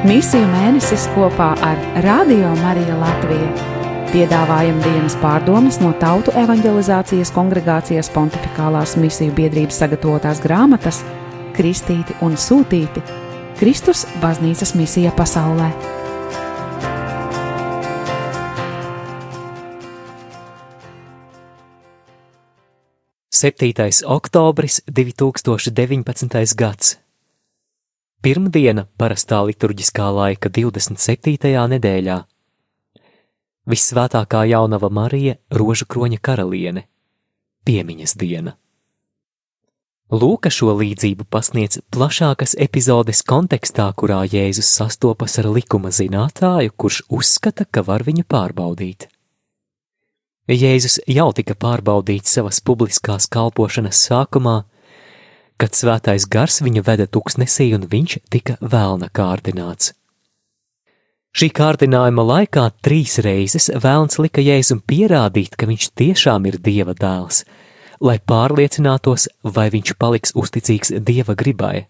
Misiju mēnesis kopā ar Radio Mariju Latviju. Piedāvājam dienas pārdomas no Tautu evanģelizācijas kongregācijas pontificālās misiju biedrības sagatavotās grāmatas Kristīti un Sūtīti - Kristus baznīcas misija pasaulē. 7. oktobris 2019. gads. Pirmdiena parastā liturģiskā laika 27. nedēļā. Vissvētākā jaunava Marija, rožu kroņa karaliene, piemiņas diena. Lūka šo līdzību pasniedz plašākas epizodes kontekstā, kurā Jēzus sastopas ar likuma zinātāju, kurš uzskata, ka var viņu pārbaudīt. Jēzus jau tika pārbaudīts savas publiskās kalpošanas sākumā, kad svētais gars viņu veda tuksnesī un viņš tika vēlna kārdināts. Šī kārdinājuma laikā trīs reizes vēlns lika Jēzum pierādīt, ka viņš tiešām ir Dieva dēls, lai pārliecinātos, vai viņš paliks uzticīgs Dieva gribai.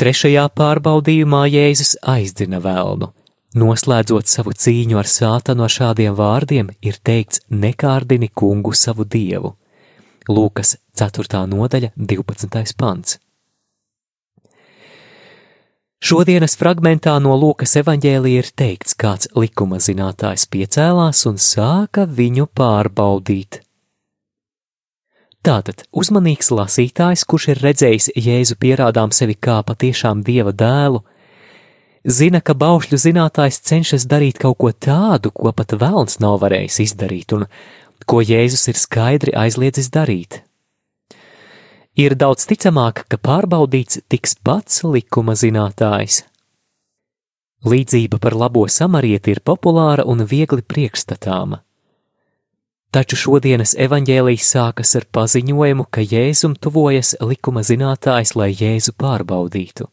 Trešajā pārbaudījumā Jēzus aizdina vēlnu Noslēdzot savu cīņu ar sātanu ar šādiem vārdiem, ir teikts: Nekārdini kungu savu dievu. Lūkas 4. nodaļa, 12. pants. Šodienas fragmentā no Lūkas evanģēlija ir teikts, kāds likuma zinātājs piecēlās un sāka viņu pārbaudīt. Tātad uzmanīgs lasītājs, kurš ir redzējis Jēzu pierādām sevi kā patiešām dieva dēlu, zina, ka baušļu zinātājs cenšas darīt kaut ko tādu, ko pat vēlns nav varējis izdarīt, un ko Jēzus ir skaidri aizliedzis darīt. Ir daudz ticamāk, ka pārbaudīts tiks pats likuma zinātājs. Līdzība par labo samarieti ir populāra un viegli priekšstatāma. Taču šodienas evaņģēlijas sākas ar paziņojumu, ka Jēzum tuvojas likuma zinātājs, lai Jēzu pārbaudītu.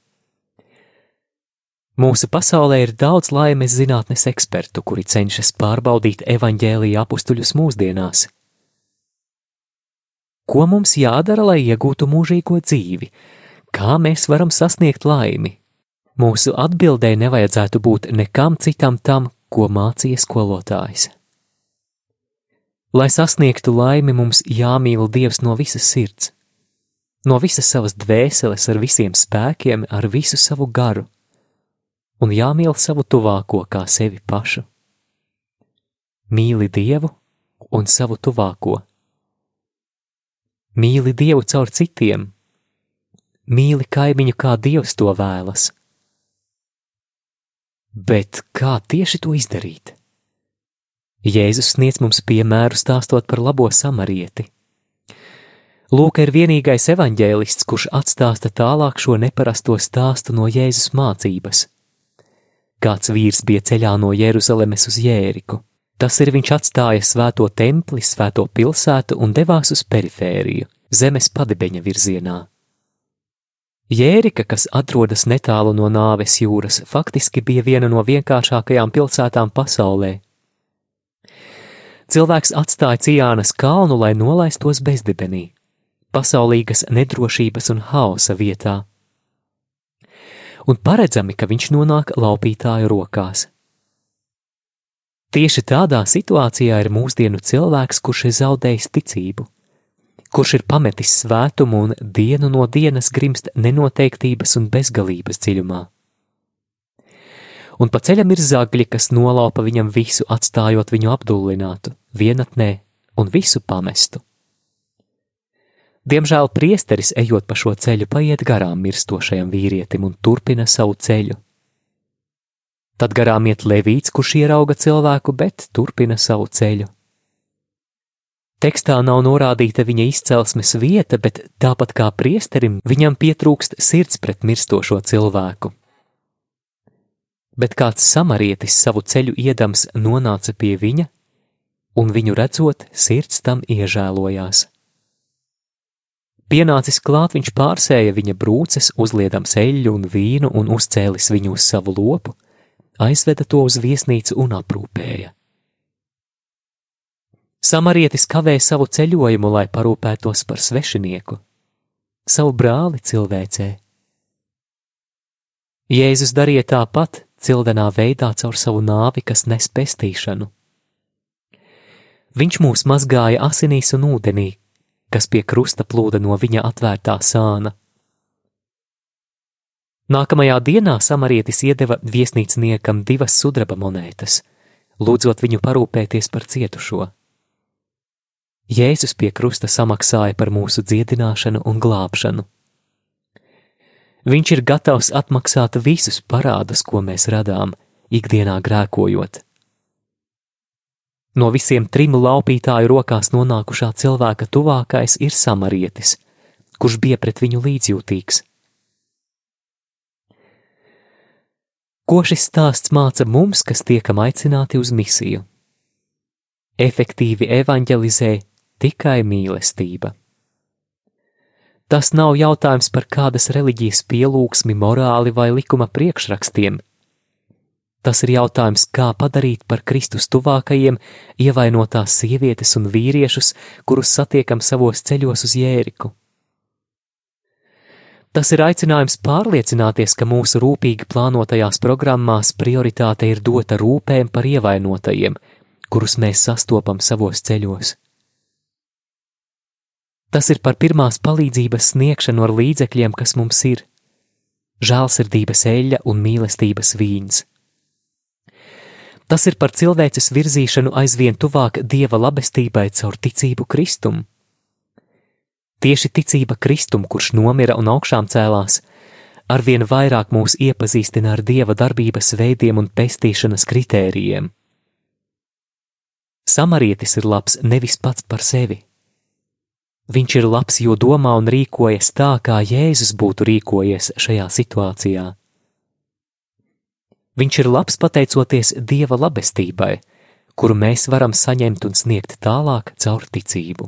Mūsu pasaulē ir daudz laimes zinātnes ekspertu, kuri cenšas pārbaudīt evaņģēlīja apstuļus mūsdienās. Ko mums jādara, lai iegūtu mūžīgo dzīvi? Kā mēs varam sasniegt laimi? Mūsu atbildē nevajadzētu būt nekam citam tam, ko mācīja skolotājs. Lai sasniegtu laimi, mums jāmīl Dievs no visas sirds, no visas savas dvēseles, ar visiem spēkiem, ar visu savu garu un jāmīl savu tuvāko kā sevi pašu. Mīli Dievu un savu tuvāko. Mīli Dievu caur citiem, mīli kaimiņu kā Dievs to vēlas. Bet kā tieši to izdarīt? Jēzus sniedz mums piemēru stāstot par labo samarieti. Lūk, ir vienīgais evaņģēlists, kurš atstāsta tālāk šo neparasto stāstu no Jēzus mācības. Kāds vīrs bija ceļā no Jeruzalemes uz Jēriku. Tas ir viņš atstāja svēto templi, svēto pilsētu un devās uz perifēriju, zemes padebeņa virzienā. Jērika, kas atrodas netālu no nāves jūras, faktiski bija viena no vienkāršākajām pilsētām pasaulē. Cilvēks atstāja Cijānas kalnu, lai nolaistos bezdibenī, pasaulīgas nedrošības un hausa vietā un paredzami, ka viņš nonāk laupītāju rokās. Tieši tādā situācijā ir mūsdienu cilvēks, kurš ir zaudējis ticību, kurš ir pametis svētumu un dienu no dienas grimst nenoteiktības un bezgalības dziļumā. Un pa ceļam ir zagļi, kas nolaupa viņam visu, atstājot viņu apdullinātu, vienatnē un visu pamestu. Diemžēl priesteris, ejot pa šo ceļu, paiet garām mirstošajam vīrietim un turpina savu ceļu. Tad garām iet levīts, kurš ierauga cilvēku, bet turpina savu ceļu. Tekstā nav norādīta viņa izcelsmes vieta, bet tāpat kā priesterim, viņam pietrūkst sirds pret mirstošo cilvēku. Bet kāds samarietis savu ceļu iedams nonāca pie viņa, un viņu redzot, sirds tam iežēlojās. Pienācis klāt, viņš pārsēja viņa brūces, uzliedams eļļu un vīnu un uzcēlis viņu uz savu lopu, aizveda to uz viesnīcu un aprūpēja. Samarietis kavēja savu ceļojumu, lai parūpētos par svešinieku, savu brāli cilvēcē. Jēzus darīja tāpat, cildenā veidā caur savu nāvi, kas nes pestīšanu. Viņš mūs mazgāja asinīs un ūdenī, kas pie krusta plūda no viņa atvērtā sāna. Nākamajā dienā samarietis iedeva viesnīcniekam divas sudraba monētas, lūdzot viņu parūpēties par cietušo. Jēzus pie krusta samaksāja par mūsu dziedināšanu un glābšanu. Viņš ir gatavs atmaksāt visus parādus, ko mēs radām, ikdienā grēkojot. No visiem trim laupītāju rokās nonākušā cilvēka tuvākais ir samarietis, kurš bija pret viņu līdzjūtīgs. Ko šis stāsts māca mums, kas tiekam aicināti uz misiju? Efektīvi evanģelizē tikai mīlestība. Tas nav jautājums par kādas reliģijas pielūgsmi, morāli vai likuma priekšrakstiem. Tas ir jautājums, kā padarīt par Kristus tuvākajiem ievainotās sievietes un vīriešus, kurus satiekam savos ceļos uz Jēriku. Tas ir aicinājums pārliecināties, ka mūsu rūpīgi plānotajās programmās prioritāte ir dota rūpēm par ievainotajiem, kurus mēs sastopam savos ceļos. Tas ir par pirmās palīdzības sniegšanu ar līdzekļiem, kas mums ir - žēlsirdības eļļa un mīlestības vīns. Tas ir par cilvēces virzīšanu aizvien tuvāk dieva labestībai caur ticību Kristum. Tieši ticība Kristum, kurš nomira un augšām cēlās, arvien vairāk mūs iepazīstina ar dieva darbības veidiem un pestīšanas kritērijiem. Samarietis ir labs nevis pats par sevi. Viņš ir labs, jo domā un rīkojas tā, kā Jēzus būtu rīkojies šajā situācijā. Viņš ir labs pateicoties Dieva labestībai, kuru mēs varam saņemt un sniegt tālāk caur ticību.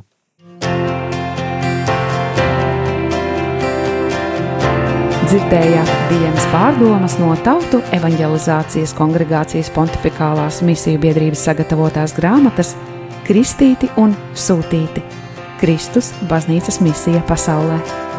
Dzirdējāt dienas pārdomas no Tautu evanģelizācijas kongregācijas pontificālās misiju biedrības sagatavotās grāmatas Kristīti un Sūtīti - Kristus baznīcas misija pasaulē.